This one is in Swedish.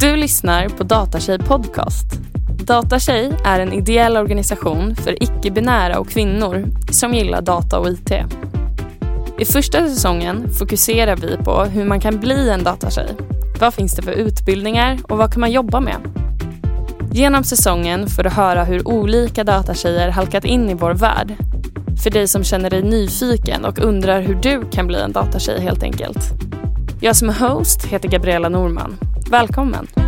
Du lyssnar på Datatjej Podcast. Datatjej är en ideell organisation för icke-binära och kvinnor som gillar data och IT. I första säsongen fokuserar vi på hur man kan bli en datatjej. Vad finns det för utbildningar och vad kan man jobba med? Genom säsongen får du höra hur olika datatjejer halkat in i vår värld. För dig som känner dig nyfiken och undrar hur du kan bli en datatjej helt enkelt. Jag som är host heter Gabriella Norman. Välkommen!